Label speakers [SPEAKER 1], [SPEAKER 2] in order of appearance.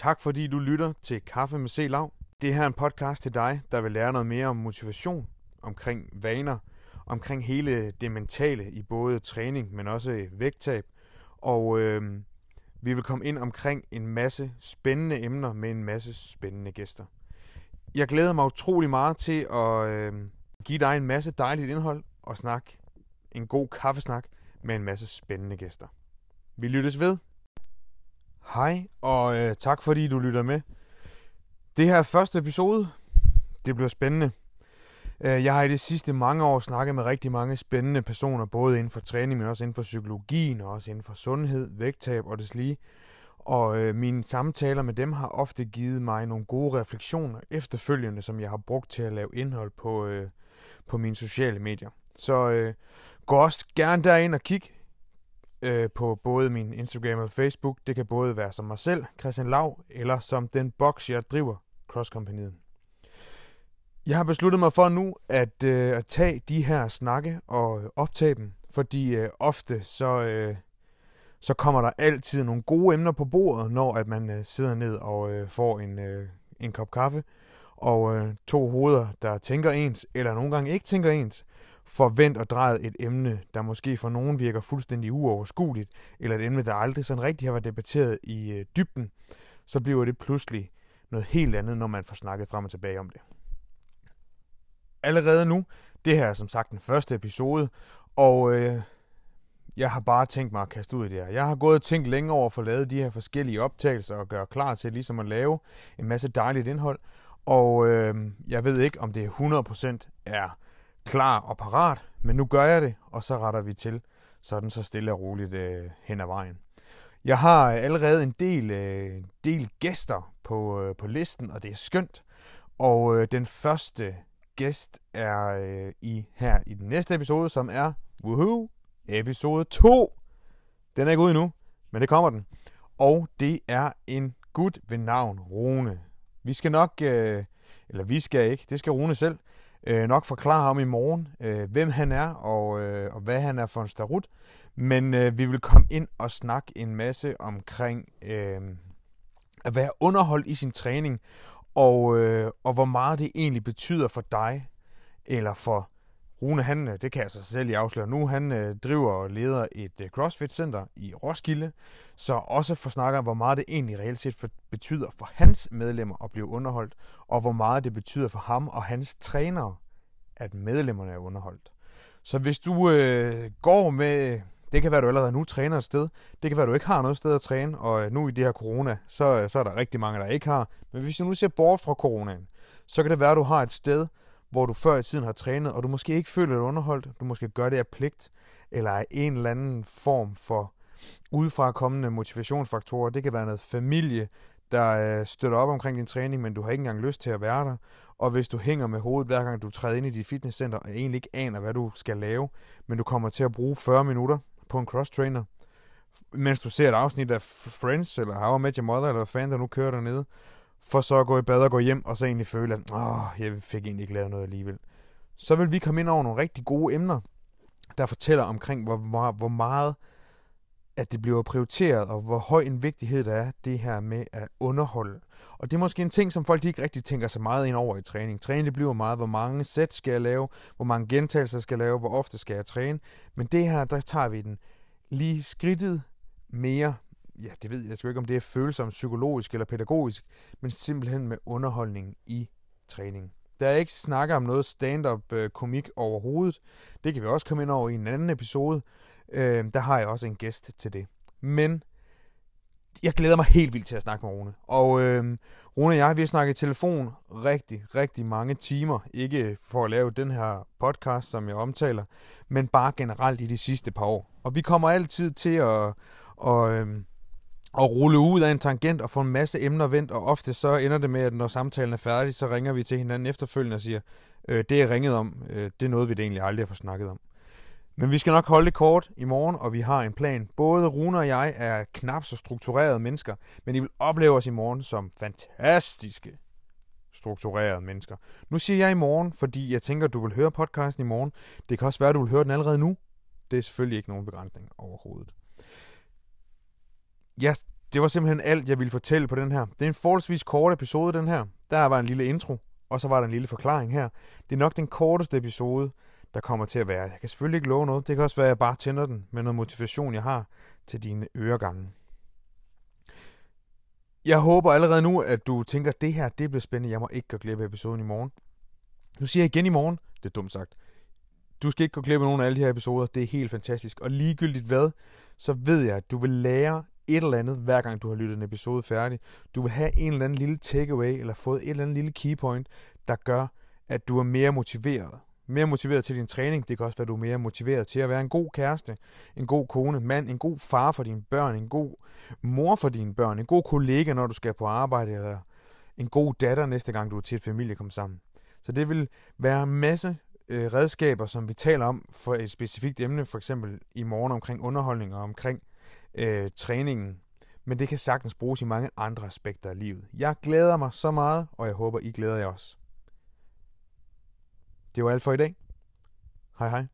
[SPEAKER 1] tak fordi du lytter til Kaffe med C. Lav. Det her er en podcast til dig, der vil lære noget mere om motivation, omkring vaner, omkring hele det mentale i både træning, men også vægttab. Og øh, vi vil komme ind omkring en masse spændende emner med en masse spændende gæster. Jeg glæder mig utrolig meget til at øh, give dig en masse dejligt indhold og snak en god kaffesnak med en masse spændende gæster. Vi lyttes ved. Hej, og øh, tak fordi du lytter med. Det her første episode. Det bliver spændende. Øh, jeg har i de sidste mange år snakket med rigtig mange spændende personer, både inden for træning, men også inden for psykologien, og også inden for sundhed, vægttab og deslige. Og øh, mine samtaler med dem har ofte givet mig nogle gode refleksioner efterfølgende, som jeg har brugt til at lave indhold på, øh, på mine sociale medier. Så øh, gå også gerne derind og kig øh, på både min Instagram og Facebook. Det kan både være som mig selv, Christian Lav, eller som den boks, jeg driver, Cross Companyen. Jeg har besluttet mig for nu at, øh, at tage de her snakke og optage dem, fordi øh, ofte så, øh, så kommer der altid nogle gode emner på bordet, når at man øh, sidder ned og øh, får en, øh, en kop kaffe, og øh, to hoveder, der tænker ens, eller nogle gange ikke tænker ens, forvent og drejet et emne, der måske for nogen virker fuldstændig uoverskueligt, eller et emne, der aldrig sådan rigtig har været debatteret i øh, dybden, så bliver det pludselig noget helt andet, når man får snakket frem og tilbage om det. Allerede nu, det her er som sagt den første episode, og øh, jeg har bare tænkt mig at kaste ud i det her. Jeg har gået og tænkt længe over at få lavet de her forskellige optagelser og gøre klar til ligesom at lave en masse dejligt indhold. Og øh, jeg ved ikke, om det 100% er klar og parat, men nu gør jeg det, og så retter vi til, sådan så stille og roligt øh, hen ad vejen. Jeg har øh, allerede en del, øh, del gæster på, øh, på listen, og det er skønt. Og øh, den første gæst er øh, i her i den næste episode, som er woohoo, episode 2. Den er ikke ude endnu, men det kommer den. Og det er en gut ved navn Rune. Vi skal nok, øh, eller vi skal ikke, det skal Rune selv, øh, nok forklare ham i morgen, øh, hvem han er og, øh, og hvad han er for en starut. Men øh, vi vil komme ind og snakke en masse omkring øh, at være underholdt i sin træning, og, øh, og hvor meget det egentlig betyder for dig, eller for Rune, han, øh, det kan jeg sig selv i afsløre nu, han øh, driver og leder et øh, CrossFit-center i Roskilde, så også for snakker hvor meget det egentlig reelt set for, betyder for hans medlemmer at blive underholdt, og hvor meget det betyder for ham og hans trænere, at medlemmerne er underholdt. Så hvis du øh, går med, det kan være, du allerede nu træner et sted, det kan være, du ikke har noget sted at træne, og øh, nu i det her corona, så, øh, så er der rigtig mange, der ikke har. Men hvis du nu ser bort fra coronaen, så kan det være, at du har et sted, hvor du før i tiden har trænet, og du måske ikke føler dig underholdt, du måske gør det af pligt, eller af en eller anden form for udefra kommende motivationsfaktorer. Det kan være noget familie, der øh, støtter op omkring din træning, men du har ikke engang lyst til at være der. Og hvis du hænger med hovedet hver gang du træder ind i dit fitnesscenter, og egentlig ikke aner, hvad du skal lave, men du kommer til at bruge 40 minutter på en cross-trainer, mens du ser et afsnit af Friends, eller How I Met Your Mother, eller hvad fanden der nu kører dernede, for så at gå i bad og gå hjem, og så egentlig føle, at Åh, jeg fik egentlig ikke lavet noget alligevel. Så vil vi komme ind over nogle rigtig gode emner, der fortæller omkring, hvor, hvor, hvor meget at det bliver prioriteret, og hvor høj en vigtighed der er, det her med at underholde. Og det er måske en ting, som folk ikke rigtig tænker så meget ind over i træning. Træning det bliver meget, hvor mange sæt skal jeg lave, hvor mange gentagelser skal jeg lave, hvor ofte skal jeg træne. Men det her, der tager vi den lige skridtet mere ja, det ved jeg sgu ikke, om det er følsomt psykologisk eller pædagogisk, men simpelthen med underholdning i træning. Der er ikke snakker om noget stand-up øh, komik overhovedet. Det kan vi også komme ind over i en anden episode. Øh, der har jeg også en gæst til det. Men jeg glæder mig helt vildt til at snakke med Rune. Og øh, Rune og jeg, vi har snakket i telefon rigtig, rigtig mange timer. Ikke for at lave den her podcast, som jeg omtaler, men bare generelt i de sidste par år. Og vi kommer altid til at, og, øh, at rulle ud af en tangent og få en masse emner vendt, og ofte så ender det med, at når samtalen er færdig, så ringer vi til hinanden efterfølgende og siger, øh, det er ringet om, øh, det er noget, vi det egentlig aldrig har fået snakket om. Men vi skal nok holde det kort i morgen, og vi har en plan. Både Rune og jeg er knap så strukturerede mennesker, men I vil opleve os i morgen som fantastiske strukturerede mennesker. Nu siger jeg i morgen, fordi jeg tænker, at du vil høre podcasten i morgen. Det kan også være, at du vil høre den allerede nu. Det er selvfølgelig ikke nogen begrænsning overhovedet jeg det var simpelthen alt, jeg ville fortælle på den her. Det er en forholdsvis kort episode, den her. Der var en lille intro, og så var der en lille forklaring her. Det er nok den korteste episode, der kommer til at være. Jeg kan selvfølgelig ikke love noget. Det kan også være, at jeg bare tænder den med noget motivation, jeg har til dine øregange. Jeg håber allerede nu, at du tænker, at det her det bliver spændende. Jeg må ikke gå glip af episoden i morgen. Nu siger jeg igen i morgen. Det er dumt sagt. Du skal ikke gå glip af nogen af alle de her episoder. Det er helt fantastisk. Og ligegyldigt hvad, så ved jeg, at du vil lære et eller andet, hver gang du har lyttet en episode færdig. Du vil have en eller anden lille takeaway, eller fået et eller andet lille keypoint, der gør, at du er mere motiveret. Mere motiveret til din træning. Det kan også være, at du er mere motiveret til at være en god kæreste, en god kone, mand, en god far for dine børn, en god mor for dine børn, en god kollega, når du skal på arbejde, eller en god datter næste gang, du er til et familie kommer sammen. Så det vil være en masse øh, redskaber, som vi taler om for et specifikt emne, for eksempel i morgen omkring underholdning og omkring øh, træningen. Men det kan sagtens bruges i mange andre aspekter af livet. Jeg glæder mig så meget, og jeg håber, I glæder jer også. Det var alt for i dag. Hej hej.